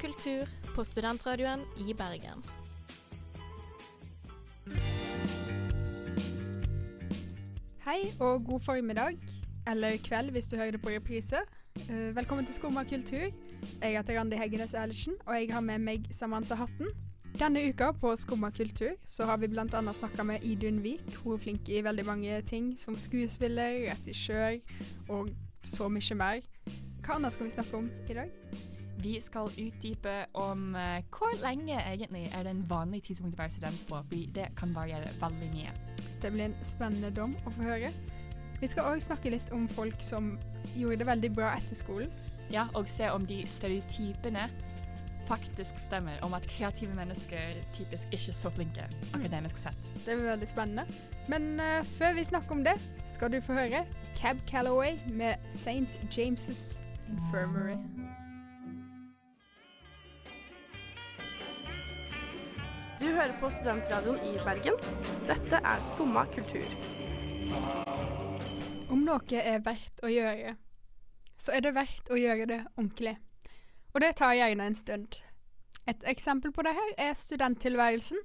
Oh. Kultur på studentradioen i Bergen. Hei og god formiddag, eller kveld hvis du hører det på reprise. Eh, velkommen til Skumma kultur. Jeg heter Randi Heggenes Eilertsen, og jeg har med meg Samantha Hatten. Denne uka på Skumma kultur så har vi bl.a. snakka med Idun Vik. Hun er flink i veldig mange ting, som skuespiller, regissør og så mye mer. Hva annet skal vi snakke om i dag? Vi skal utdype om eh, hvor lenge egentlig er det en vanlig tidspunkt å være student på, fordi det kan variere veldig mye. Det blir en spennende dom å få høre. Vi skal òg snakke litt om folk som gjorde det veldig bra etter skolen. Ja, og se om de stereotypene faktisk stemmer, om at kreative mennesker typisk ikke er så flinke, akademisk sett. Det blir veldig spennende. Men uh, før vi snakker om det, skal du få høre Cab Calloway med St. James' Infirmary. Hører på Studentradioen i Bergen. Dette er Skumma kultur. Om noe er verdt å gjøre, så er det verdt å gjøre det ordentlig. Og det tar gjerne en stund. Et eksempel på det her er studenttilværelsen.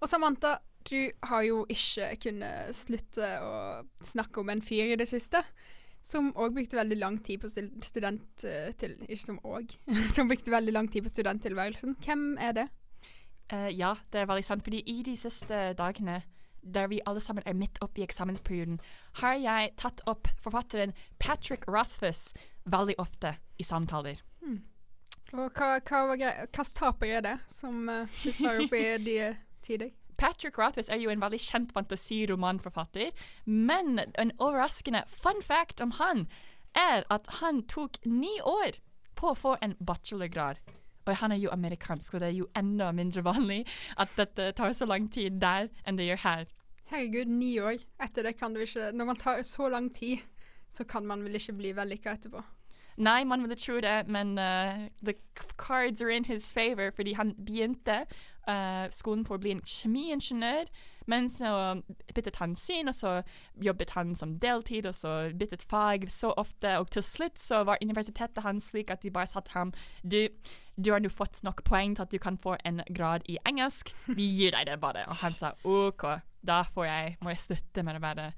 Og Samantha, du har jo ikke kunnet slutte å snakke om en fyr i det siste. Som òg brukte veldig lang tid på student... eh, Til, ikke som òg. Som brukte veldig lang tid på studenttilværelsen. Hvem er det? Eh, ja, det er veldig sant, fordi i de siste dagene, der vi alle sammen er midt oppe i eksamensperioden, har jeg tatt opp forfatteren Patrick Rothfuss veldig ofte i samtaler. Og hva, hva taper er det som uh, du står opp i de tider? Patrick Rothfuss er jo en veldig kjent fantasiromanforfatter, men en overraskende fun fact om han er at han tok ni år på å få en bachelorgrad. Og han er jo amerikansk, og det er jo enda mindre vanlig at dette tar så lang tid der enn det gjør her. Herregud, ni år. Etter det kan du ikke Når man tar så lang tid, så kan man vel ikke bli vellykka etterpå. Nei, man ville tro det, men uh, the cards are in his favor, fordi han begynte uh, skolen på å bli en kjemiingeniør, men så byttet han syn, og så jobbet han som deltid, og så byttet fag så ofte, og til slutt så var universitetet hans slik at de bare satte ham du, du har nå fått nok poeng til at du kan få en grad i engelsk, vi gir deg det bare. Og han sa OK, da får jeg, må jeg slutte med det. være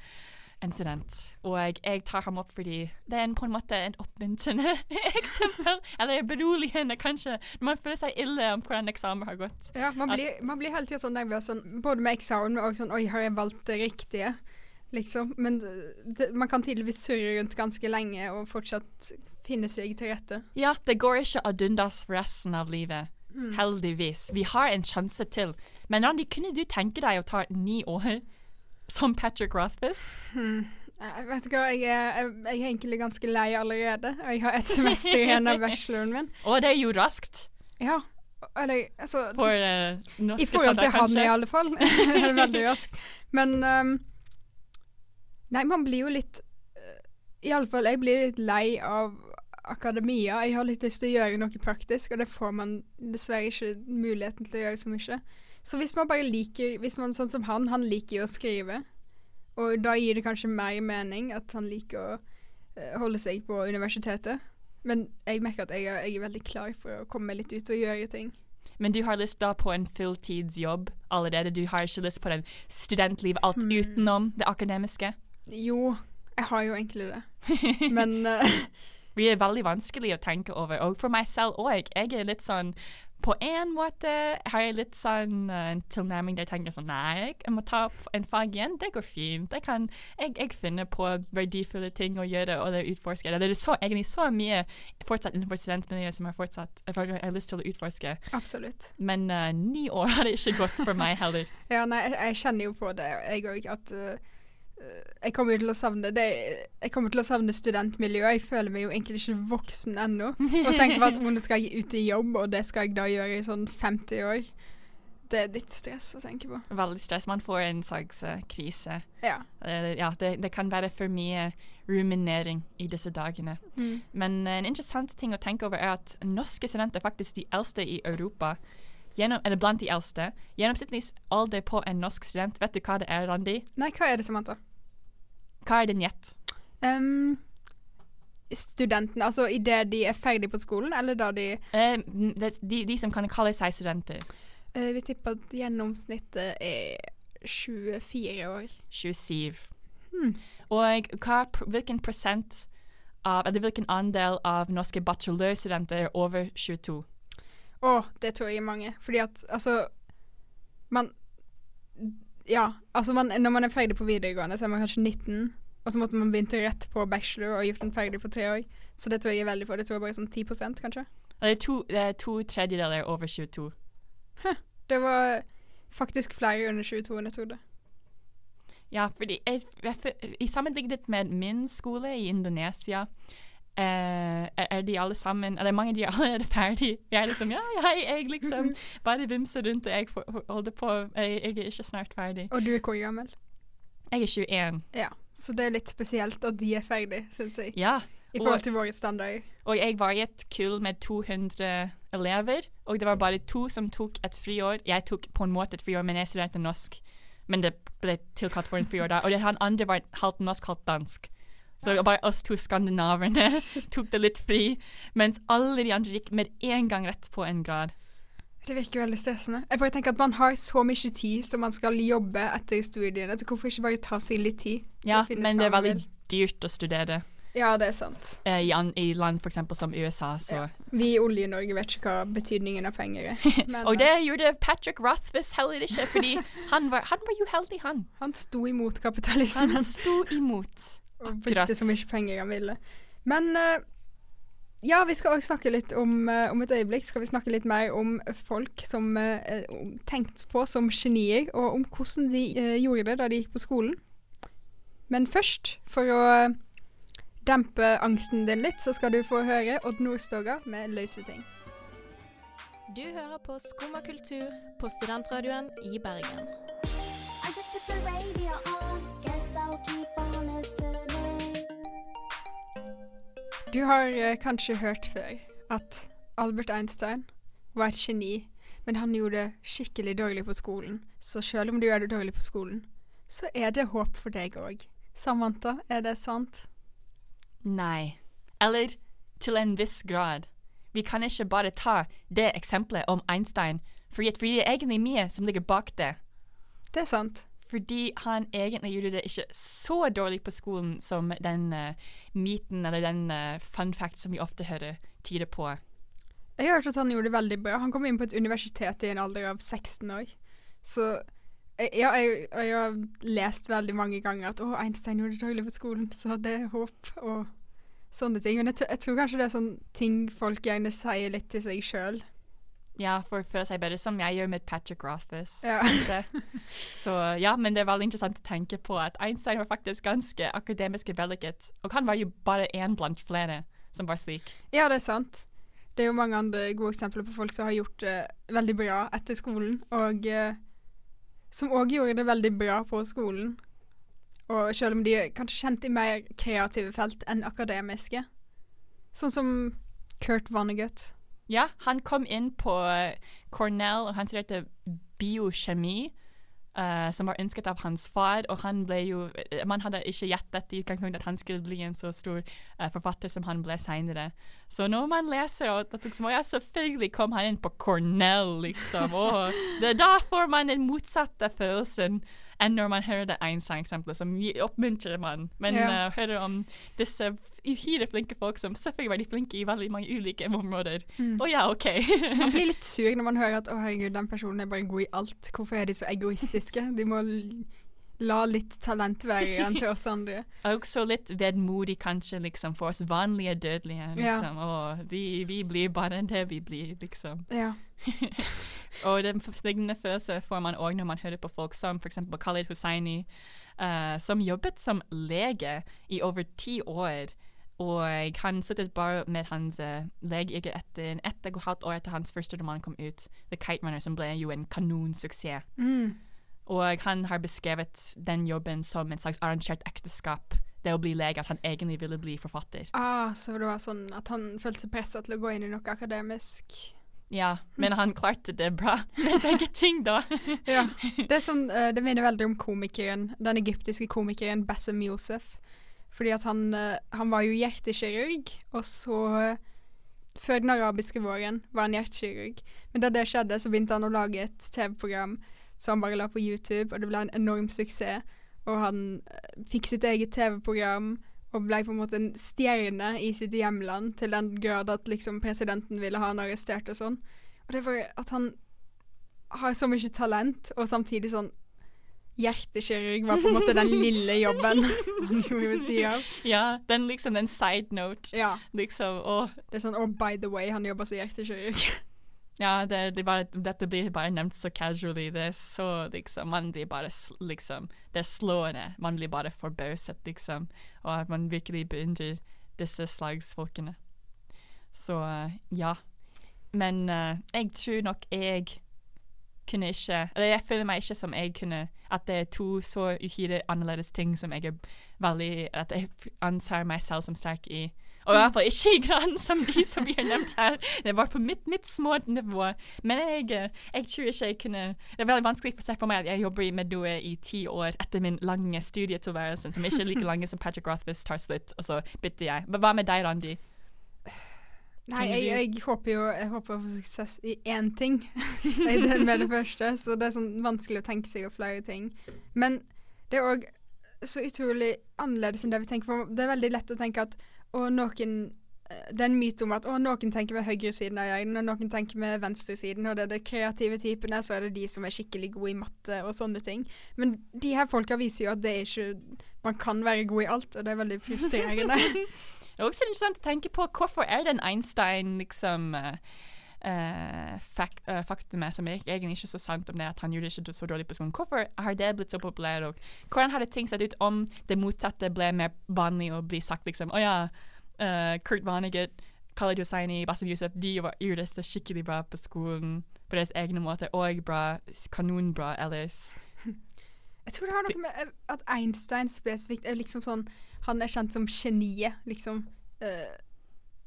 en student. Og jeg tar ham opp fordi det er en, på en måte en oppmuntrende eksempel. Eller beroligende, kanskje, når man føler seg ille om hvordan eksamen har gått. Ja, man blir, man blir hele tida sånn nervøs, sånn, både med eksamen og sånn Oi, har jeg valgt det riktige? Liksom. Men det, man kan tydeligvis surre rundt ganske lenge og fortsatt finne seg til rette. Ja, det går ikke ad undas for resten av livet. Mm. Heldigvis. Vi har en sjanse til. Men Randi, kunne du tenke deg å ta ni år som Patrick Rothfuss? Hmm. Jeg Vet du hva, jeg er, jeg, jeg er egentlig ganske lei allerede. Og jeg har et semester igjen av bacheloren min. Og det er jo raskt. Ja. Eller, altså For uh, norske I forhold til han, i alle fall. det er veldig raskt. Men um, Nei, man blir jo litt uh, I alle fall, jeg blir litt lei av akademia. Jeg har litt lyst til å gjøre noe praktisk, og det får man dessverre ikke muligheten til å gjøre så mye. Så hvis man bare liker Hvis man sånn som han, han liker å skrive, og da gir det kanskje mer mening at han liker å eh, holde seg på universitetet. Men jeg merker at jeg er, jeg er veldig klar for å komme litt ut og gjøre ting. Men du har lyst da på en fulltidsjobb allerede? Du har ikke lyst på den studentlivet, alt Hmm. utenom det akademiske? Jo, jeg har jo egentlig det. Men uh, Det er veldig vanskelig å tenke over, og for meg selv òg. Jeg er litt sånn På en måte har jeg litt sånn uh, en tilnærming der jeg tenker sånn Nei, jeg må ta opp en fag igjen. Det går fint. Jeg, kan, jeg, jeg finner på verdifulle ting å gjøre, og det utforske. Det er så, egentlig så mye fortsatt innenfor studentmiljøet som jeg fortsatt jeg har lyst til å utforske. absolutt. Men uh, ni år har det ikke gått for meg heller. Ja, nei, jeg, jeg kjenner jo på det, jeg òg, at eh, eh, jeg kommer jo til å savne det. Jeg kommer til å savne studentmiljøet. Jeg føler meg jo egentlig ikke voksen ennå. Og tenker på at nå skal jeg ut i jobb, og det skal jeg da gjøre i sånn 50 år. Det er litt stress å tenke på. Veldig stress. Man får en slags krise. Ja. Uh, ja, det, det kan være for mye ruminering i disse dagene. Mm. Men eh, en interessant ting å tenke over er at norske studenter er faktisk de eldste i Europa. Gjennom, eller blant de eldste. Gjennomsnittlig alder på en norsk student, vet du hva det er, Randi? Nei, hva er det, Samantha? Hva er din gjett? Um, studentene, altså idet de er ferdig på skolen, eller da de Eh, de, de, de som kan kalle seg studenter. eh, Vi tipper at gjennomsnittet er 24 år. 27. Hmm. Og hva, hvilken prosent av, eller hvilken andel av norske bachelorstudenter er over 22? Å, det tror jeg er mange. Fordi at altså Man Ja, altså man, når man er ferdig på videregående, så er man kanskje 19, og så måtte man begynt rett på bachelor og gjort den ferdig på tre år. Så det tror jeg er veldig få. Det tror jeg bare er sånn 10 kanskje. Det er to, det er to tredjedeler over 22. Det var faktisk flere under 22 enn jeg trodde. Ja, fordi jeg, jeg, jeg, sammenlignet med min skole i Indonesia, eh, er de alle sammen Eller mange av de er allerede ferdige. Jeg er liksom Ja, hei, jeg liksom bare vimser rundt, og jeg holder på. Jeg, jeg er ikke snart ferdig. Og du er hvor gammel? Jeg er 21. Ja. Så det er litt spesielt at de er ferdige, syns jeg. Ja. I forhold til våre standarder. Og jeg var i et kull med 200 elever, og det var bare to som tok et friår. Jeg tok på en måte et friår, men jeg studerte norsk. Men det ble tilkalt for en friår da. Og den andre var halvt norsk, halvt dansk. Så bare oss to skandinaverne tok det litt fri, mens alle de andre gikk med en gang rett på en grad. Det virker veldig stressende. Jeg bare tenker at Man har så mye tid som man skal jobbe etter studiene, så hvorfor ikke bare ta seg litt tid? Ja, men det er veldig dyrt å studere Ja, det er sant. eh, i, an, i land eksempel som USA, så Vi i Olje-Norge vet ikke hva betydningen av penger er. Men, Og eh, det gjorde Patrick Rothfuss heller ikke, fordi han var, han var uheldig, han. Han sto imot kapitalismen. Han sto imot. Og brukte så mye penger han ville. Men uh, ja, vi skal også snakke litt om uh, Om et øyeblikk skal vi snakke litt mer om folk som uh, er tenkt på som genier, og om hvordan de eh, gjorde det da de gikk på skolen. Men først, for å eh, dempe angsten din litt, så skal du få høre Odd Nordstoga med 'Løse ting'. Du hører på Skumma kultur på studentradioen i Bergen. I just put the radio on. Du har eh, kanskje hørt før at Albert Einstein var et geni, men han gjorde det skikkelig dårlig på skolen. Så selv om du gjør det dårlig på skolen, så er det håp for deg òg. Samantha, er det sant? Nei. Eller til en viss grad. Vi kan ikke bare ta det eksempelet om Einstein, fordi det er egentlig mye som ligger bak det. Det er sant. Fordi han egentlig gjorde det ikke så dårlig på skolen som den uh, myten eller den uh, fun fact som vi ofte hører tyder på. Jeg har hørt at han gjorde det veldig bra. Han kom inn på et universitet i en alder av 16 år. Så ja, jeg, jeg har lest veldig mange ganger at å, Einstein gjorde det dårlig på skolen, så det er håp og sånne ting. Men jeg, jeg tror kanskje det er sånne ting folk gjerne sier litt til seg sjøl. Ja, for føle seg bedre, som jeg gjør med Patrick Rothfuss. Ja. Så ja, men det er veldig interessant å tenke på at Einstein var faktisk ganske akademisk vellykket. Og han var jo bare én blant flere som var slik. Ja, det er sant. Det er jo mange andre gode eksempler på folk som har gjort det veldig bra etter skolen, og eh, som òg gjorde det veldig bra på skolen. Og selv om de er kanskje kjent i mer kreative felt enn akademiske. Sånn som Kurt Vonnegut. Ja, han kom inn på eh, Cornell, og han studerte biokjemi, Uh, som var ønsket av hans far. Og han ble jo eh, Man hadde ikke gjettet i utgangspunktet at han skulle bli en så stor uh, forfatter som han ble seinere. Så når man leser og at liksom, «Å ja, selvfølgelig kom han inn på Cornell, liksom. Og det, da får man den motsatte følelsen enn når man hører det Einstein-eksempelet, som oppmuntrer man. Men Ja. uh, hører om disse uhyre flinke folk som selvfølgelig var de flinke i veldig mange ulike områder. Og ja, OK. Man blir litt sur når man hører at 'å herregud, den personen er bare god i alt'. Hvorfor er de så egoistiske? De må la litt talent være igjen til oss andre. Også litt vedmodig, kanskje, liksom, for oss vanlige dødelige. Ja. Liksom. Og vi, vi blir bare det vi blir, liksom. Ja. og den f- følelsen følelse får man òg når man hører på folk som f.eks. Khalid Hussaini, uh, som jobbet som lege i over ti år. Og han sluttet bare med hans uh, legeyrke etter ett og et halvt år etter hans første roman kom ut, The Kite Runner, som ble jo en kanonsuksess. Mm. Og han har beskrevet den jobben som en slags arrangert ekteskap. Det å bli lege, at han egentlig ville bli forfatter. Ah, så det var sånn at han følte presset til å gå inn i noe akademisk. Ja, men han klarte det bra med begge ting, da. Ja. Det, sånn, eh, det minner veldig om komikeren, den egyptiske komikeren Bassem Yosef. Fordi at han, eh, han var jo hjertekirurg, og så eh, Før den arabiske våren var han hjertekirurg. Men da det skjedde, så begynte han å lage et TV-program som han bare la på YouTube, og det ble en enorm suksess. Og han fikk sitt eget TV-program og ble på en måte en stjerne i sitt hjemland, til den grad at liksom presidenten ville ha han arrestert og sånn. Og det var at han har så mye talent, og samtidig sånn Hjertekirurg var på en måte den lille jobben han gjorde ved siden av. Ja, den liksom den side note. Ja. Liksom, og Det er sånn, oh, by the way, han jobber som hjertekirurg. Ja, det, det bare, dette blir bare nevnt så casually. Det er så liksom Man blir bare liksom Det er slående. Man blir bare forbauset, liksom. Og at man virkelig beundrer disse slagsfolkene. Så eh, ja. Men uh, jeg tror nok jeg kunne ikke Eller jeg føler meg ikke som jeg kunne At det er to så uhyre annerledes ting som jeg er veldig At jeg anser meg selv som sterk i. Og i hvert fall ikke i graden som de som vi har nevnt her. Det var på mitt, mitt små nivå. Men jeg, jeg tror ikke jeg kunne Det er veldig vanskelig for seg for meg at jeg jobber i- med noe i ti år etter min lange studietilværelse, som ikke er like lange som Patrick Rothfuss tar slutt, og så bytter jeg. Men hva med deg, Randi? Nei, jeg, jeg håper jo jeg håper å få suksess i én ting det med det første, så det er sånn vanskelig å tenke seg og flere ting. Men det er òg så utrolig annerledes enn det vi tenker på. Det er veldig lett å tenke at å, noen eh, Det er en myte om at å, noen tenker med høyresiden av hjernen, og noen tenker med venstresiden, og det er de kreative typene, så er det de som er skikkelig gode i matte og sånne ting. Men de her folka viser jo at det er ikke Man kan være god i alt, og det er veldig frustrerende. Det er også interessant å tenke på hvorfor er den Einstein liksom eh, eh, eh, faktumet som er egentlig ikke så sant om det at han gjorde ikke så dårlig på skolen. Hvorfor har det blitt så populært? Og hvordan hadde ting sett ut om det motsatte ble mer vanlig å bli sagt liksom Å ja, uh, Kurt Vonnegut, Khalid Hosseini, Basim Youssef, de gjorde det skikkelig bra på skolen på deres egne måter, og bra, kanonbra ellers. Jeg tror det har noe med eh, at Einstein spesifikt er liksom sånn Han er kjent som geniet, liksom. Eh,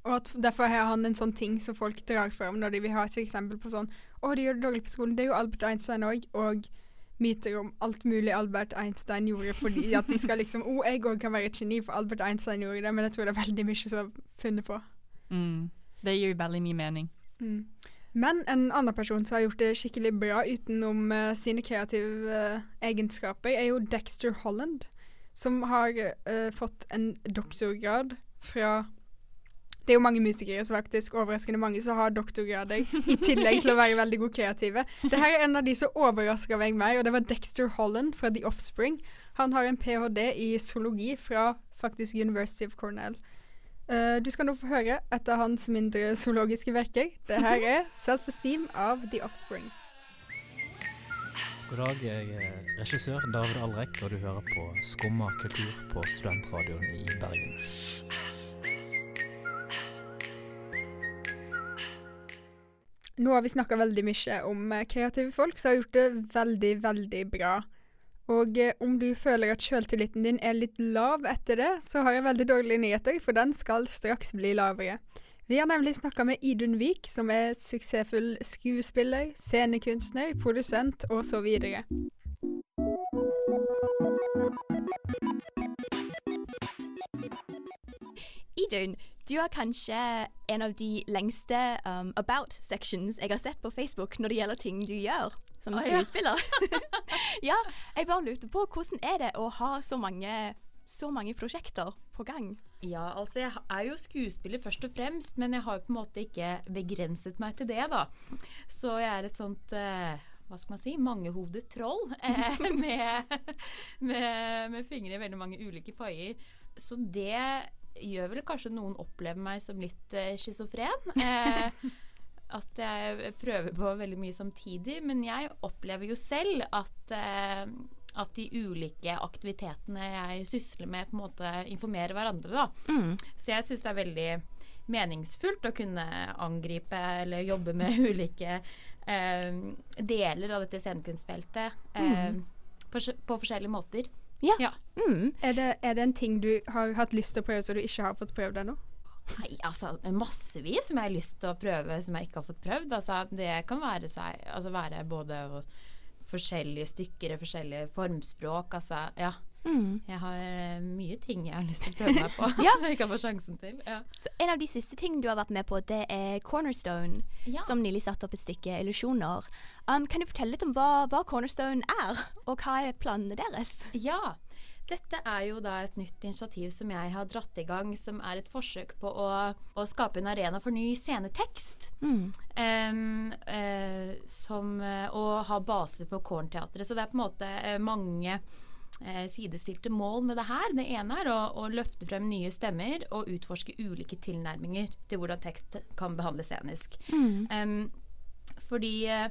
og at derfor har han en sånn ting som folk drar fram når de vil ha et eksempel på sånn Å, de gjør det dårlig på skolen. Det er jo Albert Einstein òg. Og myter om alt mulig Albert Einstein gjorde fordi at de skal liksom Å, jeg òg kan være et geni, for Albert Einstein gjorde det. Men jeg tror det er veldig mye som er funnet på. Mm. Det gir veldig mye mening. Mm. Men en annen person som har gjort det skikkelig bra utenom uh, sine kreative uh, egenskaper, er jo Dexter Holland, som har uh, fått en doktorgrad fra Det er jo mange musikere som faktisk overraskende mange som har doktorgrader, i tillegg til å være veldig gode kreative. Det her er en av de som overraska meg mer, og det var Dexter Holland fra The Offspring. Han har en ph.d. i zoologi fra faktisk University of Cornell. Uh, du skal nå få høre et av hans mindre zoologiske verker. Det her er 'Self-Esteem' av The Offspring. God dag, jeg er regissør David Alrek, og du hører på Skumma kultur på Studentradioen i Bergen. Nå har vi snakka veldig mye om eh, kreative folk som har gjort det veldig, veldig bra. Og eh, om du føler at sjøltilliten din er litt lav etter det, så har jeg veldig dårlige nyheter, for den skal straks bli lavere. Vi har nemlig snakka med Idun Vik, som er suksessfull skuespiller, scenekunstner, produsent og så videre. Idun, du har kanskje en av de lengste um, about sections jeg har sett på Facebook når det gjelder ting du gjør som ja. skuespiller. ja, jeg bare lurte på hvordan er det å ha så mange, så mange prosjekter på gang? Ja, altså jeg er jo skuespiller først og fremst, men jeg har jo på en måte ikke begrenset meg til det, da. Så jeg er et sånt eh, hva skal man si, mangehodet troll eh, med, med, med fingre i veldig mange ulike paier. Så det gjør vel kanskje noen opplever meg som litt eh, schizofren. Eh, at jeg prøver på veldig mye samtidig, men jeg opplever jo selv at eh, at de ulike aktivitetene jeg sysler med, på en måte informerer hverandre. Da. Mm. Så jeg syns det er veldig meningsfullt å kunne angripe eller jobbe med ulike eh, deler av dette scenekunstfeltet eh, Mm. på, på forskjellige måter. Ja. Mm. Er, det, er det en ting du har hatt lyst til å prøve, så du ikke har fått prøvd ennå? Nei, altså massevis som jeg har lyst til å prøve som jeg ikke har fått prøvd. Altså, det kan være, seg, altså, være både forskjellige stykker forskjellige formspråk. Altså, ja. Mm. Jeg har eh, mye ting jeg har lyst til å prøve meg på Ja. som jeg ikke har fått sjansen til. Ja. Så en av de siste tingene du har vært med på, det er Cornerstone, Ja. som nylig satte opp et stykke illusjoner. Um, kan du fortelle litt om hva, hva Cornerstone er, og hva er planene deres? Ja. Dette er jo da et nytt initiativ som jeg har dratt i gang, som er et forsøk på å, å skape en arena for ny scenetekst. Mm. Um, uh, som, eh, og ha base på Kornteatret. Så det er på en måte mange eh, sidestilte mål med det her. Det ene er å, å løfte frem nye stemmer og utforske ulike tilnærminger til hvordan tekst kan behandles scenisk. Mm. Um, fordi eh,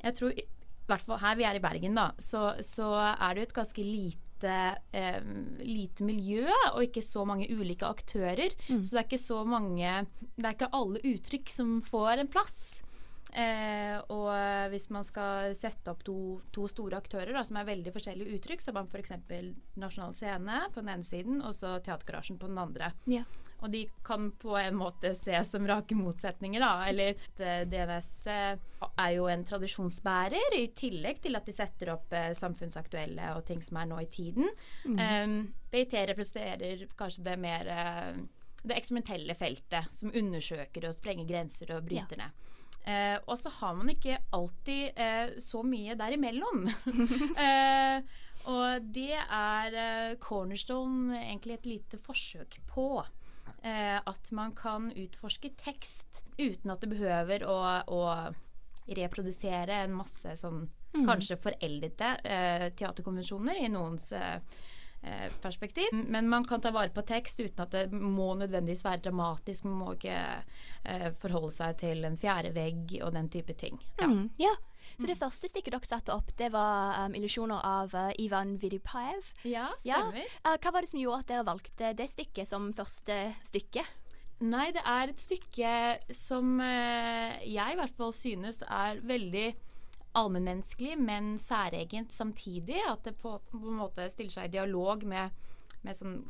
jeg tror i hvert fall her vi er i Bergen, da, så, så er det jo et ganske lite, lite miljø, og ikke så mange ulike aktører. Mm. Så det er ikke så mange Det er ikke alle uttrykk som får en plass. Eh, og hvis man skal sette opp to, to store aktører da, som er veldig forskjellige uttrykk, så har man f.eks. Nasjonal Scene på den ene siden, og så Teatergarasjen på den andre. Ja. Og de kan på en måte ses som rake motsetninger, da. Eller eh, DNS eh, er jo en tradisjonsbærer, i tillegg til at de setter opp eh, samfunnsaktuelle og ting som er nå i tiden. Mm. Um, BIT representerer kanskje det mer eh, det eksperimentelle feltet, som undersøker og sprenger grenser og bryter ned. Eh, og så har man ikke alltid eh, så mye derimellom. eh, og det er eh, Cornerstone egentlig et lite forsøk på. Eh, at man kan utforske tekst uten at det behøver å, å reprodusere en masse sånn Mm. kanskje foreldede eh, teaterkonvensjoner i noens eh, perspektiv. Men man kan ta vare på tekst uten at det må nødvendigvis være dramatisk. Man må ikke eh, forholde seg til en fjerde vegg og den type ting. Ja. Mm. ja. Så det første stykket dere satte opp, det var um, illusjoner av uh, Ivan Vidipaev. Ja, stemmer. Uh, hva var det som gjorde at dere valgte det stykket som første stykke? Nei, det er et stykke som uh, jeg i hvert fall synes er veldig allmennmenneskelig, men særegent samtidig. At det på, på en måte stiller seg i dialog med, med sånn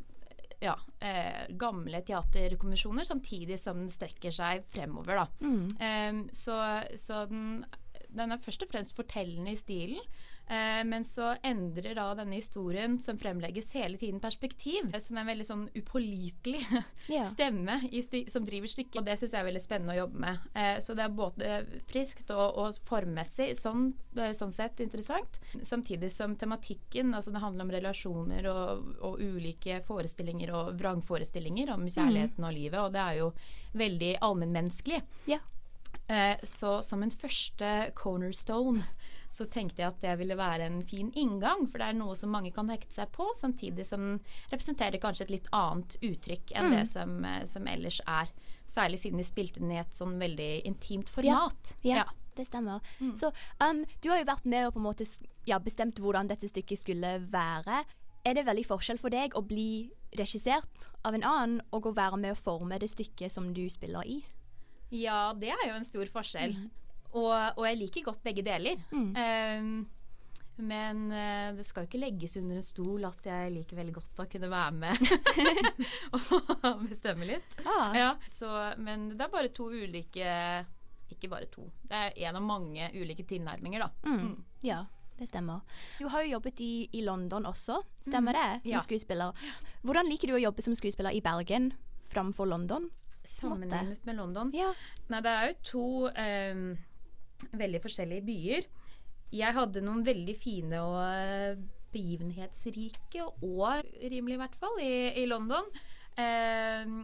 ja, eh, gamle teaterkonvensjoner, samtidig som den strekker seg fremover. Mm. Em, så så den, den er først og fremst fortellende i stilen. Eh, men så endrer da denne historien, som fremlegges hele tiden, perspektiv. Som er en veldig sånn upålitelig yeah. stemme som driver stykket. Og det syns jeg er veldig spennende å jobbe med. Eh, så det er både friskt og, og formmessig sånn, sånn sett interessant. Samtidig som tematikken, altså det handler om relasjoner og, og ulike forestillinger og vrangforestillinger om kjærligheten og livet, og det er jo veldig allmennmenneskelig. Yeah. Eh, så som en første cornerstone så tenkte jeg at det ville være en fin inngang, for det er noe som mange kan hekte seg på, samtidig som den representerer kanskje et litt annet uttrykk enn Mm. det som, eh, som ellers er. Særlig siden vi spilte den i et sånn veldig intimt format. Ja, det stemmer. Så um, du har jo vært med og på en måte ja, bestemt hvordan dette stykket skulle være. Er det veldig forskjell for deg å bli regissert av en annen, og å være med å forme det stykket som du spiller i? Ja, det er jo en stor forskjell. Og, og jeg liker godt begge deler. Ehm, men uh, det skal jo ikke legges under en stol at jeg liker veldig godt å kunne være med og bestemme litt. Ah. Ja, så, men det er bare to ulike Ikke bare to. Det er en av mange ulike tilnærminger, da. Mm. Ja, det stemmer. Du har jo jobbet i, i London også, stemmer det? Som Ja. skuespiller. Hvordan liker du å jobbe som skuespiller i Bergen framfor London? Sammenlignet med London? Ja. Nei, det er jo to ehm, veldig forskjellige byer. Jeg hadde noen veldig fine og eh, begivenhetsrike år, rimelig i hvert fall, i, i London. Eh,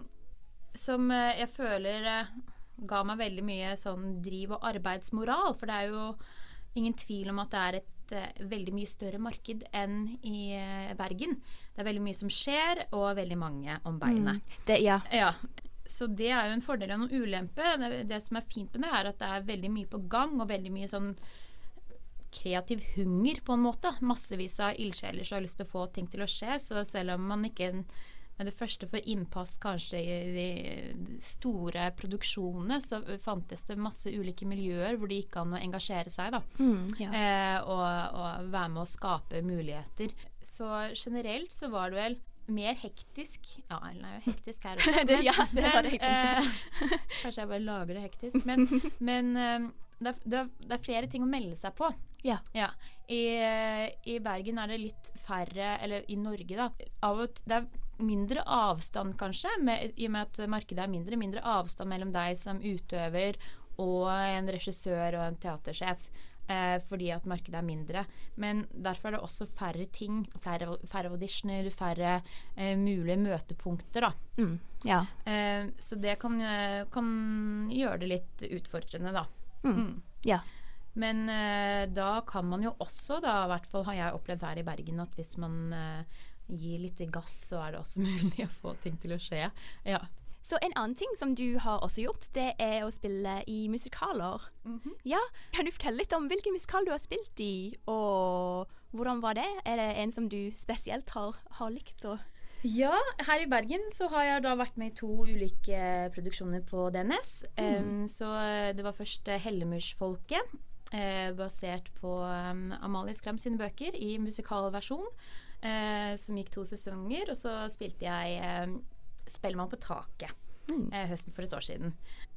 som eh, jeg føler eh, ga meg veldig mye sånn driv og arbeidsmoral. For det er jo ingen tvil om at det er et eh, veldig mye større marked enn i eh, Bergen. Det er veldig mye som skjer, og veldig mange om beinet. Mm. Det, ja. Ja. Så det er jo en fordel og en ulempe. Det, det som er fint med det, er at det er veldig mye på gang, og veldig mye sånn kreativ hunger, på en måte. Massevis av ildsjeler som har lyst til å få ting til å skje. Så selv om man ikke med det første får innpass kanskje i de store produksjonene, så fantes det masse ulike miljøer hvor det gikk an å engasjere seg, da. Mm, ja. eh, og, og være med å skape muligheter. Så generelt så var det vel mer hektisk Ja, Erlend er jo hektisk her også. Det- ja, det var hektisk. Men, eh, Kanskje jeg bare lager det hektisk. Men, men eh, det, er, det, er, er flere ting å melde seg på. Ja. I, I Bergen er det litt færre, eller i Norge, da. Av og det er mindre avstand, kanskje, med, i og med at markedet er mindre. Mindre avstand mellom deg som utøver og en regissør og en teatersjef. Eh, fordi at markedet er mindre. Men derfor er det også færre ting. Færre, færre auditioner, færre eh, mulige møtepunkter, da. Mm, ja. Eh, så det kan, eh, kan gjøre det litt utfordrende, da. Mm. Ja. Men eh, da kan man jo også, da, i hvert fall har jeg opplevd her i Bergen, at hvis man eh, gir litt gass, så er det også mulig å få ting til å skje. Ja. Så en annen ting som du har også gjort, det er å spille i musikaler. Mhm. Ja, Kan du fortelle litt om hvilken musikal du har spilt i, og hvordan var det? Er det en som du spesielt har, har likt? Og Ja, her i Bergen så har jeg da vært med i to ulike produksjoner på DNS. Em, så eh, det var først eh, Hellemursfolket, eh, basert på um, Amalie Skram sine bøker i musikalversjon, eh, som gikk to sesonger. Og så spilte jeg Spellemann på taket eh, høsten for et år siden.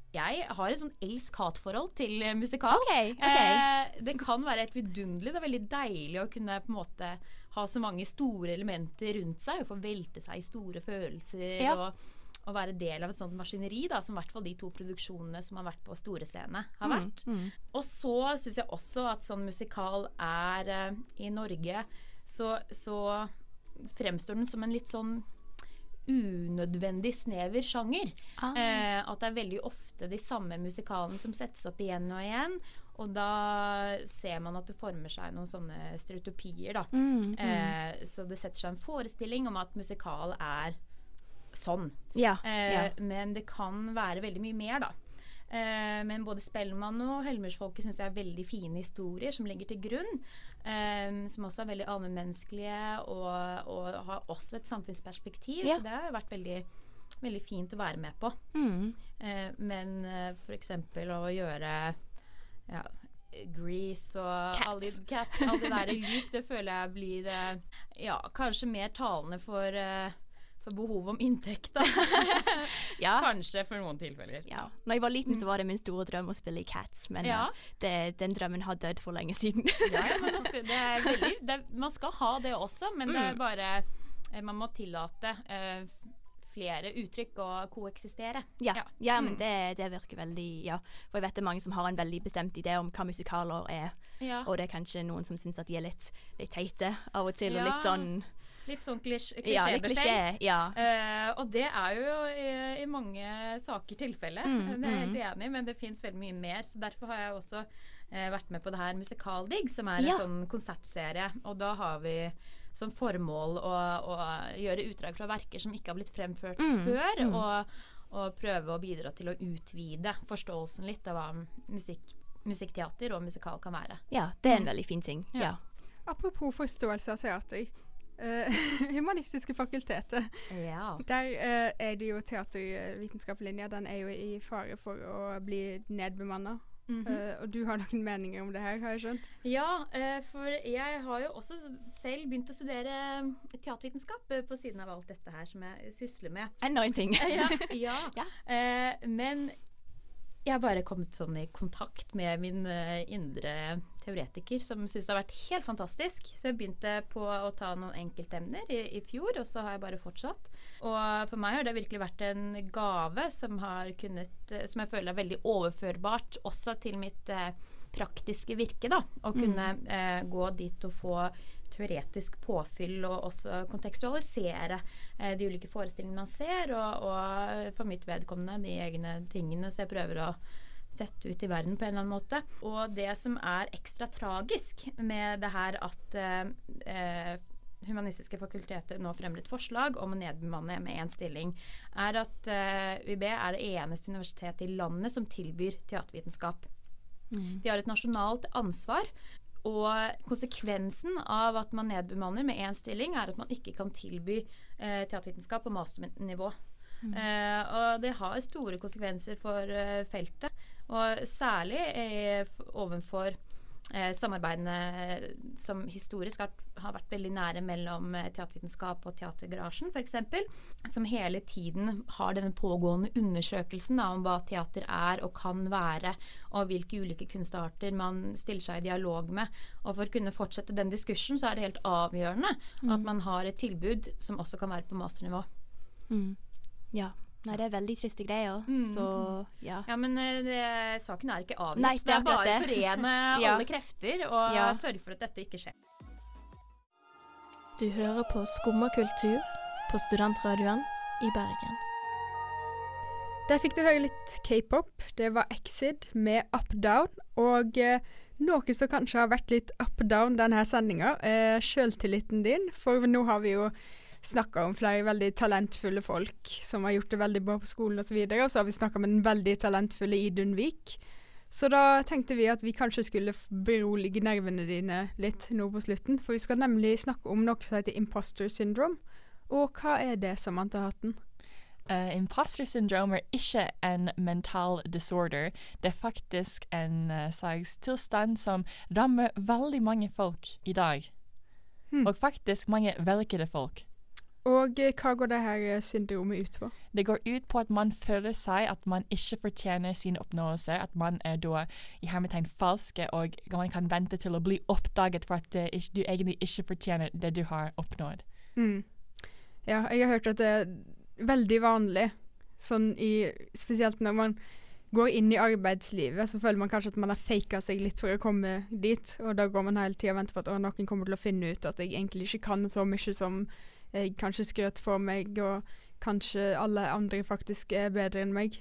Jeg har et sånn elsk-hat-forhold til eh, musikal. Okay, okay. Eh, det kan være helt vidunderlig. Det er veldig deilig å kunne på en måte ha så mange store elementer rundt seg og få velte seg i store følelser. Ja. og å være del av et sånt maskineri, da, som i hvert fall de to produksjonene som har vært på store scene, har Mm, vært. Og så syns jeg også at sånn musikal er eh, i Norge, så, så fremstår den som en litt sånn unødvendig snever sjanger. Ah. Eh, at det er veldig ofte de samme musikalene som settes opp igjen og igjen. Og da ser man at det former seg noen sånne stereotypier, da. Mm, mm. Eh, så det setter seg en forestilling om at musikal er sånn. Ja, Eh, ja. Men det kan være veldig mye mer, da. Eh, men både Spellemann og Helmersfolket syns jeg er veldig fine historier som ligger til grunn. Eh, som også er veldig allmennmenneskelige og, og har også et samfunnsperspektiv. Ja. Så det har vært veldig, veldig fint å være med på. Mm. Eh, men eh, eksempel å gjøre ja, Grease og alle de, cats, alle de der lik, det føler jeg blir eh, ja, kanskje mer talende for, eh, for behovet om inntekt, da. Ja. Kanskje for noen tilfeller. Ja. Når jeg var liten, så var det min store drøm å spille i Cats, men Ja. eh, det, den drømmen har dødd for lenge siden. Ja, ja, man skal, veldig, det man skal ha det også, men det er Mm. bare eh, Man må tillate uh, flere uttrykk å koeksistere. Ja, ja. men Mm. det, det virker veldig Ja. For jeg vet det er mange som har en veldig bestemt idé om hva musikaler er. Ja. Og det er kanskje noen som syns at de er litt, litt teite av og til, og litt sånn Litt sånn klisj Ja, litt klisjé, ja. Uh, og det er jo i, i mange saker tilfellet. Mm, jeg er helt mm. enig men det fins veldig mye mer. Så derfor har jeg også uh, vært med på det her Musikaldigg, som er Ja. en sånn konsertserie. Og da har vi som formål å, å gjøre utdrag fra verker som ikke har blitt fremført Mm, før. mm. Og, og prøve å bidra til å utvide forståelsen litt av hva musikk, musikkteater og musikal kan være. Ja, det er en Mm. veldig fin ting. Ja. Ja. Apropos forståelse av teater. Eh, humanistiske fakultetet. Ja. Der eh, er det jo teatervitenskapslinja. Den er jo i fare for å bli nedbemanna. Mm -hmm. uh, og du har noen meninger om det her, har jeg skjønt? Ja, uh, for jeg har jo også selv begynt å studere teatervitenskap uh, på siden av alt dette her som jeg sysler med. Enda en ting. ja, ja. Eh, men jeg har bare kommet sånn i kontakt med min eh, indre teoretiker, som syns det har vært helt fantastisk. Så jeg begynte på å ta noen enkeltemner i, i fjor, og så har jeg bare fortsatt. Og for meg har det virkelig vært en gave som, har kunnet, eh, som jeg føler er veldig overførbart også til mitt eh, praktiske virke. da, Å kunne eh, gå dit og få teoretisk påfyll og også kontekstualisere eh, de ulike forestillingene man ser, og, og for mitt vedkommende de egne tingene så jeg prøver å sette ut i verden på en eller annen måte. Og det som er ekstra tragisk med det her at eh, eh, Humanistiske fakultetet nå fremmer et forslag om å nedbemanne med én stilling, er at eh, UiB er det eneste universitetet i landet som tilbyr teatervitenskap. Mm. De har et nasjonalt ansvar. Og konsekvensen av at man nedbemanner med én stilling, er at man ikke kan tilby eh, teatervitenskap på masternivå. Mm. Eh, og det har store konsekvenser for eh, feltet, og særlig eh, overfor eh, samarbeidene eh, som historisk har, har vært veldig nære mellom eh, teatervitenskap og Teatergarasjen f.eks., som hele tiden har denne pågående undersøkelsen da, om hva teater er og kan være, og hvilke ulike kunstarter man stiller seg i dialog med. Og for å kunne fortsette den diskursen, så er det helt avgjørende Mm. at man har et tilbud som også kan være på masternivå. Mm. Ja. Nei, det er veldig triste greier. Mm. Så ja. Ja, men eh, det, saken er ikke avgjort. Nei, det er bare å forene Ja. alle krefter og Ja. sørge for at dette ikke skjer. Du hører på Skumma kultur på studentradioen i Bergen. Der fikk du høre litt k-pop. Det var Exit med Up Down. Og eh, noe som kanskje har vært litt up down denne sendinga, er sjøltilliten din. For nå har vi jo snakka om flere veldig talentfulle folk som har gjort det veldig bra på skolen osv. Og, og så har vi snakka med den veldig talentfulle Idun Vik. Så da tenkte vi at vi kanskje skulle berolige nervene dine litt nå på slutten. For vi skal nemlig snakke om noe som heter imposter syndrome. Og hva er det, Samantha Hatten? Uh, imposter syndrome er ikke en mental disorder. Det er faktisk en uh, slags tilstand som rammer veldig mange folk i dag. Og faktisk mange velgede folk. Og eh, hva går det her eh, syndromet ut på? Det går ut på at man føler seg at man ikke fortjener sine oppnåelser, at man er da i hermetegn falske, og man kan vente til å bli oppdaget for at eh, du egentlig ikke fortjener det du har oppnådd. Mm. Ja, jeg har hørt at det er veldig vanlig, sånn i Spesielt når man går inn i arbeidslivet, så føler man kanskje at man har faka seg litt for å komme dit, og da går man hele tida og venter på at noen kommer til å finne ut at jeg egentlig ikke kan så mye som jeg kanskje skrøt for meg, og kanskje alle andre faktisk er bedre enn meg.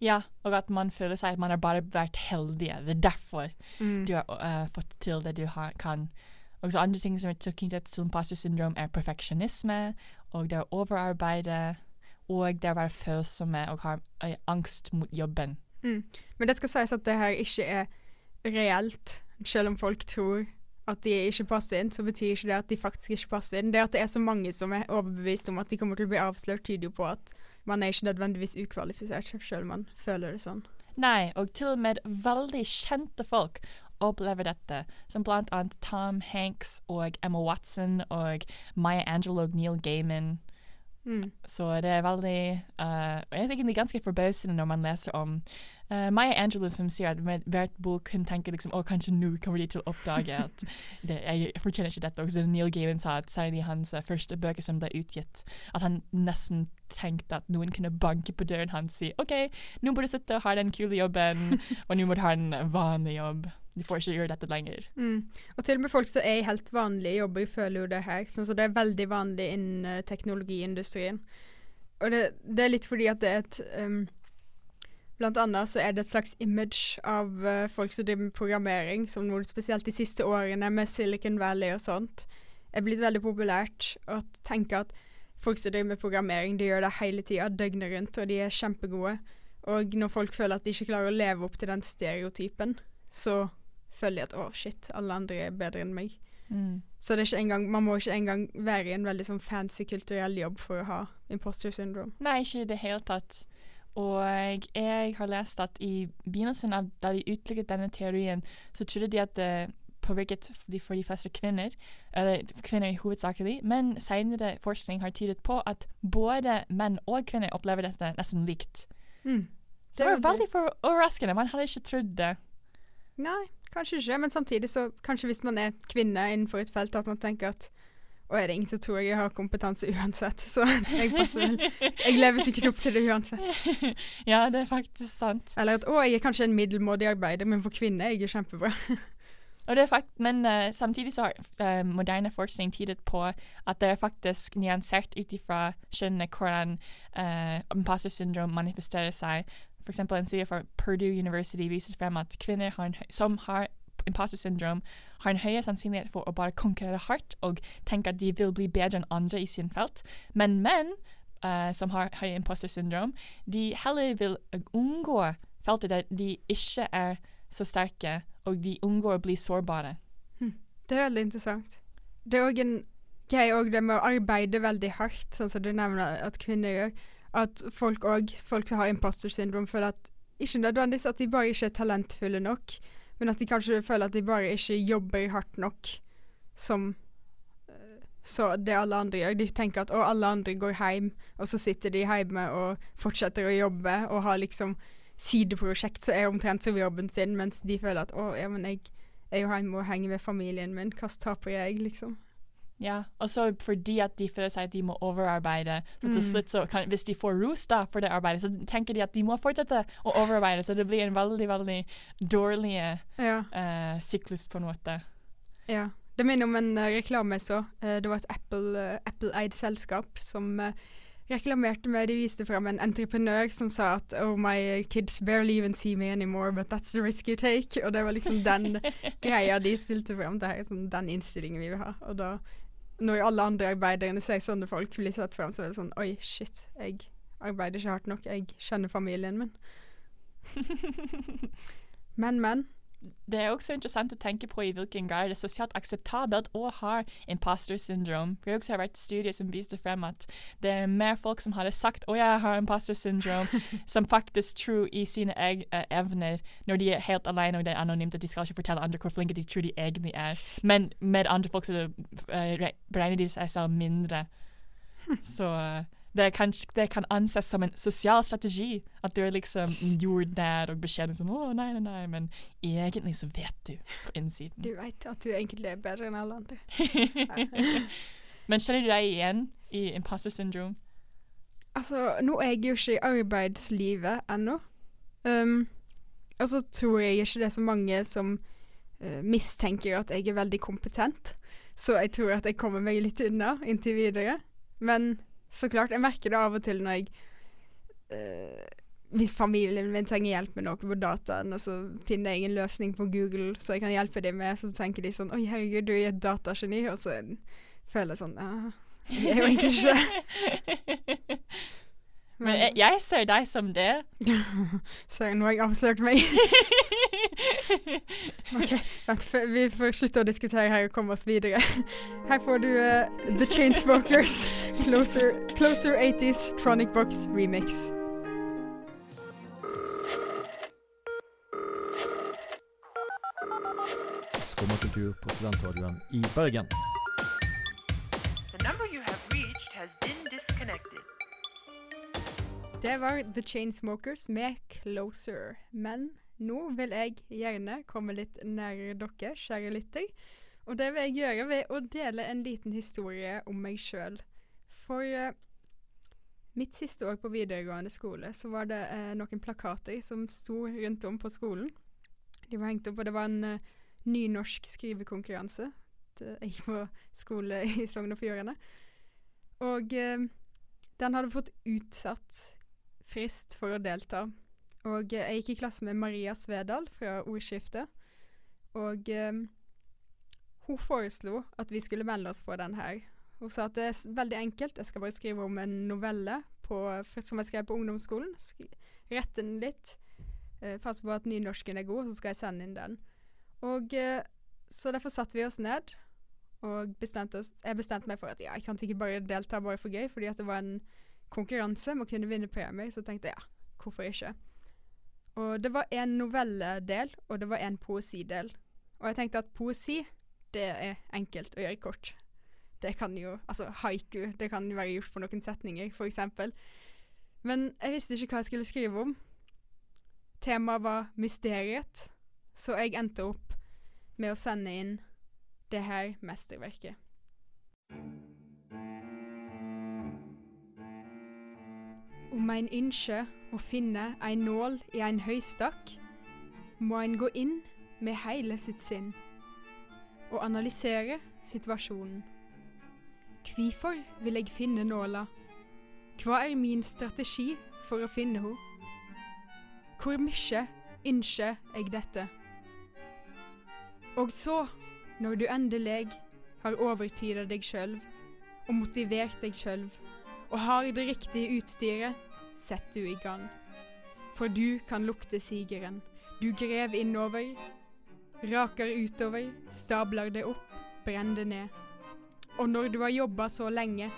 Ja, og at man føler seg at man har bare vært heldig. Det er derfor Mm. du har uh, fått til det du har, kan. Og så andre ting som er knyttet til imposter syndrom, er perfeksjonisme, og det å overarbeide, og det å være følsomme og ha eh, angst mot jobben. Mm. Men det skal sies at det her ikke er reelt, selv om folk tror at de ikke passer inn, så betyr ikke det at de faktisk ikke passer inn. Det at det er så mange som er overbevist om at de kommer til å bli avslørt, tyder jo på at man er ikke nødvendigvis ukvalifisert, selv om man føler det sånn. Nei, og til og med veldig kjente folk opplever dette, som blant annet Tom Hanks og Emma Watson og Maya Angelou og Neil Gaiman. Mm. Så det er veldig uh, Jeg er egentlig ganske forbausende når man leser om eh, Maya Angelou som sier at med hvert bok hun tenker liksom å kanskje nå kommer de til å oppdage at det, jeg fortjener ikke dette. Også Neil Gaiman sa at særlig hans uh, første bøker som ble utgitt, at han nesten tenkte at noen kunne banke på døren hans og si OK, nå må du sitte og ha den kule jobben, og nå må du ha en vanlig jobb. Du får ikke gjøre dette lenger. Mm. Og til og med folk som er i helt vanlige jobber, føler jo det her. Sånn, så det er veldig vanlig innen uh, teknologiindustrien. Og det, det er litt fordi at det er et um, Blant annet så er det et slags image av uh, folk som driver med programmering, som noe spesielt de siste årene med Silicon Valley og sånt, er blitt veldig populært å tenke at folk som driver med programmering, de gjør det hele tida, døgnet rundt, og de er kjempegode. Og når folk føler at de ikke klarer å leve opp til den stereotypen, så føler de at å, shit, alle andre er bedre enn meg. Mm. Så engang, man må ikke engang være i en veldig sånn fancy kulturell jobb for å ha imposter syndrome. Nei, ikke i det hele tatt. Og jeg har lest at i begynnelsen av da de utlegget denne teorien, så trodde de at det påvirket de for de fleste kvinner, eller kvinner hovedsakelig, men senere forskning har tydet på at både menn og kvinner opplever dette nesten likt. Mm. Det var veldig overraskende. Man hadde ikke trodd det. Nei, kanskje ikke, men samtidig så kanskje hvis man er kvinne innenfor et felt, at man tenker at å, jeg ringte og tror jeg har kompetanse uansett, så jeg passer vel. Jeg lever sikkert opp til det uansett. ja, det er faktisk sant. Eller at å, jeg er kanskje en middelmådig arbeider, men for kvinner er jeg kjempebra. Og det er fakt men uh, samtidig så har uh, moderne forskning tydet på at det er faktisk nyansert ut ifra skjønnet hvordan uh, imposter syndrom manifesterer seg. For eksempel en studie fra Purdue University viser frem at kvinner har en, som har imposter syndrome, har en høyere sannsynlighet for å bare konkurrere hardt og tenke at de vil bli bedre enn andre i sin felt. Men menn uh, som har høy imposter syndrom, de heller vil unngå feltet der de ikke er så sterke, og de unngår å bli sårbare. Det er veldig interessant. Det er òg en greie òg det med å arbeide veldig hardt, sånn som du nevner at kvinner gjør. At folk òg, folk som har imposter syndrom, føler at ikke nødvendigvis at de bare ikke er talentfulle nok, men at de kanskje føler at de bare ikke jobber hardt nok som eh, så det alle andre gjør. De tenker at å, alle andre går hjem, og så sitter de hjemme og fortsetter å jobbe og har liksom sideprosjekt som er omtrent som jobben sin, mens de føler at å, ja, men jeg er jo hjemme og henger med familien min, hva taper jeg, liksom? Ja, og så fordi at de føler seg at de må overarbeide. Så til Mm. slutt så kan, Hvis de får rus da for det arbeidet, så tenker de at de må fortsette å overarbeide. Så det blir en veldig, veldig dårlig Ja. uh, syklus på en måte. Ja. Det minner om en uh, reklame jeg så. Uh, det var et Apple, Apple-eid selskap som reklamerte med De viste frem en entreprenør som sa at Oh, my kids barely even see me anymore, but that's the risk you take. Og det var liksom den greia de stilte frem. Det er sånn, den innstillingen vi vil ha. Og da, når alle andre arbeiderne ser sånne folk bli satt frem, så er det sånn Oi, shit, jeg arbeider ikke hardt nok. Jeg kjenner familien min. Men, men. Det er også interessant å tenke på i hvilken grad det er sosialt akseptabelt å ha imposter syndrome. For jeg også har vært studier som viste frem at det er mer folk som hadde sagt 'Å, jeg har imposter syndrome', som faktisk tror i sine eg eh, evner når de er helt alene og det er anonymt, at de skal ikke fortelle andre hvor flinke de tror de egentlig er. Men med andre folk så eh, re- beregner de seg selv mindre. Så eh, det kan, det kan anses som en sosial strategi. At du er liksom jordnær og beskjeden sånn 'Å, nei, nei, nei', men egentlig så vet du på innsiden. Du veit at du egentlig er bedre enn alle andre. Men kjenner du deg igjen i imposter syndrome? Altså, nå er jeg jo ikke i arbeidslivet ennå. Um, og så tror jeg ikke det er så mange som uh, mistenker at jeg er veldig kompetent. Så jeg tror at jeg kommer meg litt unna inntil videre. Men så klart, jeg merker det av og til når jeg eh, Hvis familien min trenger hjelp med noe på dataen, og så finner jeg en løsning på Google så jeg kan hjelpe dem med, så tenker de sånn Oi, herregud, du er et datageni. Og så føler jeg sånn Ja, jeg er jo egentlig ikke Men jeg, jeg ser deg som det. Så nå har jeg avslørt meg. ok, vent, vi får slutte å diskutere her og komme oss videre. Her får du uh, The Chainsmokers, Closer, Closer 80s Tronic Box Remix. Skummakultur på studentradioen i Bergen. Det var The Chainsmokers med Closer. Men nå vil jeg gjerne komme litt nærmere dere, kjære lytter. Og det vil jeg gjøre ved å dele en liten historie om meg sjøl. For uh, mitt siste år på videregående skole så var det uh, noen plakater som sto rundt om på skolen. De var hengt opp, og det var en uh, nynorsk skrivekonkurranse. Jeg på skole i Sogn og Fjordane. Og eh, den hadde fått utsatt frist for å delta. Og eh, jeg gikk i klasse med Maria Svedal fra Ordskiftet. Og eh, hun foreslo at vi skulle melde oss på den her. Hun sa at det er veldig enkelt, jeg skal bare skrive om en novelle på, som jeg skrev på ungdomsskolen. Sk rette den litt. Eh, passe på at nynorsken er god, så skal jeg sende inn den. Og eh, Så derfor satte vi oss ned og bestemte oss Jeg bestemte meg for at ja, jeg kan ikke bare delta bare for gøy, fordi at det var en konkurranse med å kunne vinne premier, så tenkte jeg ja, hvorfor ikke? Og det var en novelledel, og det var en poesidel. Og jeg tenkte at poesi, det er enkelt å gjøre kort. Det kan jo Altså haiku, det kan jo være gjort på noen setninger, eksempel. Men jeg visste ikke hva jeg skulle skrive om. Temaet var mysteriet, så jeg endte opp med å sende inn det her mesterverket. Om ein ynskjer å finne ei nål i ein høystakk, må ein gå inn med heile sitt sinn og analysere situasjonen. Kvifor vil eg finne nåla? Hva er min strategi for å finne ho? Hvor mykje ynskjer eg dette? Og så, når du endelig har overtyda deg sjølv og motivert deg sjøl og har det riktige utstyret, setter du i gang. For du kan lukte sigeren. Du grev innover, raker utover, stabler det opp, brenner det ned. Og når du har jobba så lenge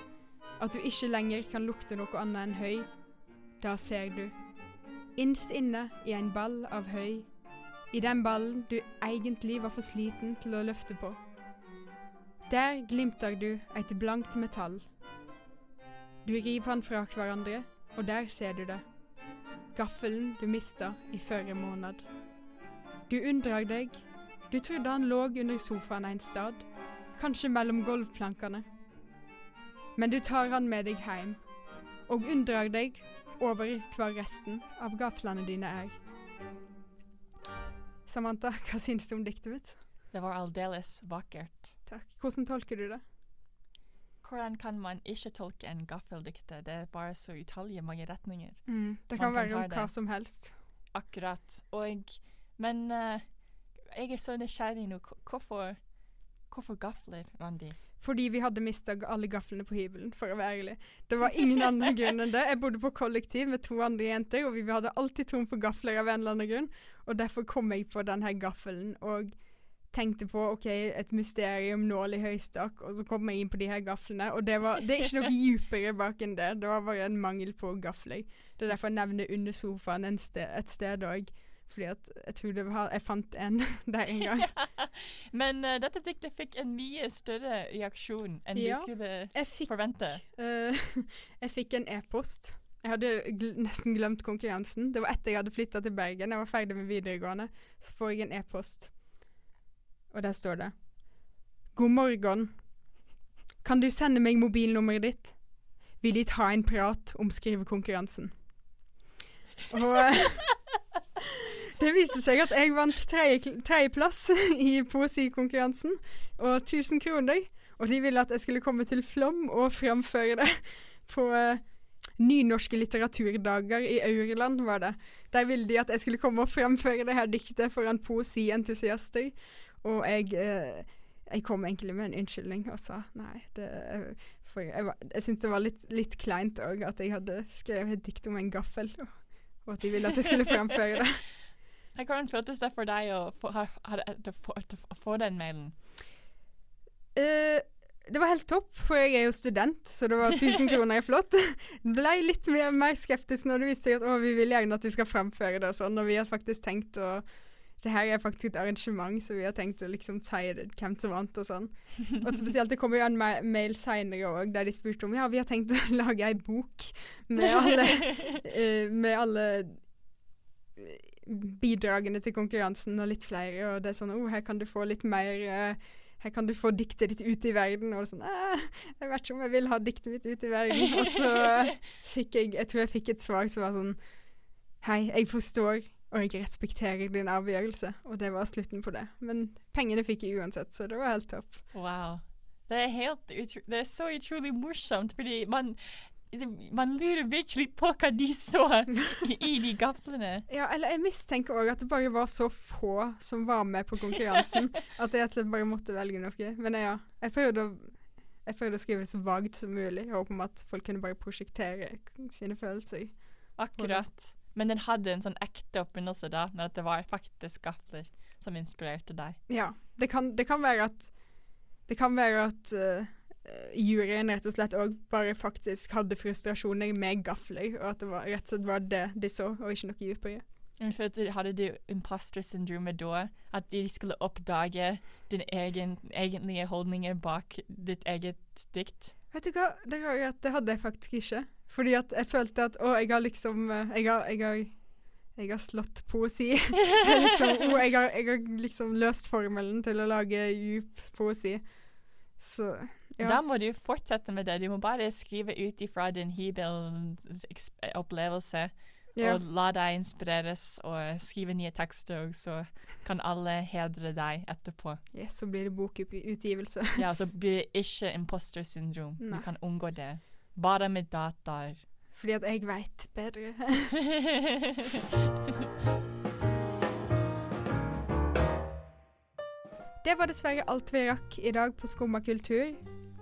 at du ikke lenger kan lukte noe annet enn høy, da ser du. Innst inne i en ball av høy, i den ballen du egentlig var for sliten til å løfte på. Der glimter du et blankt metall. Du river han fra hverandre, og der ser du det. Gaffelen du mista i førre måned. Du undrer deg. Du trodde han lå under sofaen en stad, kanskje mellom gulvplankene. Men du tar han med deg hjem, og undrer deg over hva resten av gaflene dine er. Samantha, hva syns du om diktet mitt? Det var aldeles vakkert. Takk. Hvordan tolker du det? Hvordan kan man ikke tolke en gaffeldikte? Det er bare så utallige mange retninger. Mm, det kan, kan være om hva som helst. Akkurat. Og Men uh, jeg er så nysgjerrig nå. Hvorfor, hvorfor gafler, Randi? Fordi vi hadde mista alle gaflene på hybelen, for å være ærlig. Det var ingen annen grunn enn det. Jeg bodde på kollektiv med to andre jenter, og vi hadde alltid tom for gafler av en eller annen grunn. Og derfor kom jeg på denne gaffelen og tenkte på OK, et mysterium, nål i høystakk, og så kom jeg inn på de her gaflene. Og det, var, det er ikke noe dypere bak enn det. Det var bare en mangel på gafler. Det er derfor jeg nevner under sofaen en sted, et sted òg. Fordi at jeg tror det var, jeg fant en der en gang. Men uh, dette diktet fikk en mye større reaksjon enn Ja, du skulle jeg fikk, forvente. Uh, jeg fikk en e-post. Jeg hadde gl nesten glemt konkurransen. Det var etter jeg hadde flytta til Bergen. Jeg var ferdig med videregående. Så får jeg en e-post, og der står det God morgen. Kan du sende meg mobilnummeret ditt? Vil de ta en prat om skrivekonkurransen? Og det viste seg at jeg vant tredje- tredjeplass i poesikonkurransen, og 1000 kroner. Og de ville at jeg skulle komme til Flom og framføre det på eh, nynorske litteraturdager i Aurland, var det. Der ville de at jeg skulle komme og framføre det her diktet foran poesientusiaster. Og jeg, eh, jeg kom egentlig med en unnskyldning og sa nei, det eh, For jeg, var- jeg syntes det var litt, litt kleint òg at jeg hadde skrevet et dikt om en gaffel, og, og at de ville at jeg skulle framføre det. Hvordan føltes det for deg å få, ha, ha, få, få den mailen? Uh, det var helt topp, for jeg er jo student, så det var 1000 kroner er flott. Ble litt mer, mer skeptisk når det viste seg at å, vi vil gjerne at du skal framføre det og sånn, og vi har faktisk tenkt å det her er faktisk et arrangement, så vi har tenkt å liksom si hvem som vant og sånn. Og spesielt det kom jo en ma mail seinere òg, der de spurte om ja, vi har tenkt å lage ei bok med alle, uh, med alle eh, bidragene til konkurransen og litt flere, og det er sånn oh, her kan du få litt mer uh, her kan du få diktet ditt ut i verden. Og sånn «Eh, Jeg vet ikke om jeg vil ha diktet mitt ut i verden. Og så fikk jeg Jeg tror jeg fikk et svar som var sånn Hei, jeg forstår, og jeg respekterer din avgjørelse. Og det var slutten på det. Men pengene fikk jeg uansett, så det var helt topp. Wow. Det er helt Det er så utrolig morsomt, fordi man man lurer virkelig på hva de så i, de gaflene. Ja, eller jeg mistenker òg at det bare var så få som var med på konkurransen, at jeg egentlig bare måtte velge noe. Men ja, jeg prøvde å jeg prøvde å skrive det så vagt som mulig, i håp om at folk kunne bare prosjektere sine følelser. Akkurat. Men den hadde en sånn ekte opprinnelse, da, med at det var faktisk gafler som inspirerte deg. Ja. Det kan, det kan være at Det kan være at uh, juryen rett og slett òg bare faktisk hadde frustrasjoner med gafler, og at det var, rett og slett var det de så, og ikke noe dypere. For Hadde du imposter syndromet da? At de skulle oppdage dine egen, egentlige holdninger bak ditt eget dikt? Vet du hva, det, det hadde jeg faktisk ikke. Fordi at jeg følte at å, jeg har liksom eh, Jeg har, jeg har, jeg har slått poesi. Jeg liksom, å, jeg, har, jeg har liksom løst formelen til å lage djup poesi. Så ja. Da må du fortsette med det. Du må bare skrive ut ifra din hybelens eks- opplevelse. Ja. Og la deg inspireres, og skrive nye tekster, og så kan alle hedre deg etterpå. Yes, så blir det bokutgivelse. Ja, så blir det ikke imposter syndrom. Du kan unngå det. Bare med dataer. Fordi at jeg veit bedre. Det var dessverre alt vi rakk i dag på Skumma kultur.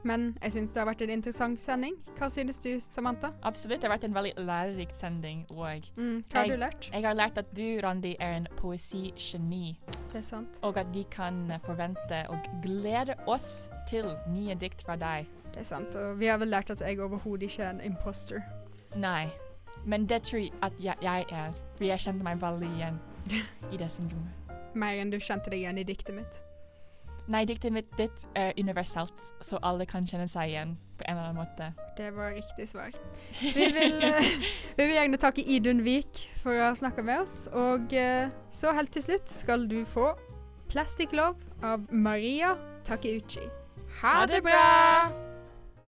Men jeg syns det har vært en interessant sending. Hva synes du, Samantha? Absolutt. Det har vært en veldig lærerik sending. Og Mm, hva har jeg, du lært? Jeg har lært at du, Randi, er en poesigeni. Det er sant. Og at vi kan forvente og glede oss til nye dikt fra deg. Det er sant. Og vi har vel lært at jeg overhodet ikke er en imposter. Nei, men det tror jeg at jeg, jeg er. For jeg kjente meg veldig igjen i det syndromet. Mer enn du kjente deg igjen i diktet mitt. Nei, diktet mitt ditt er universelt, så alle kan kjenne seg igjen på en eller annen måte. Det var riktig svar. Vi vil, eh, vi vil gjerne takke Idun Vik for å ha snakka med oss. Og eh, så helt til slutt skal du få Plastic Love av Maria Takeuchi. Ha det bra!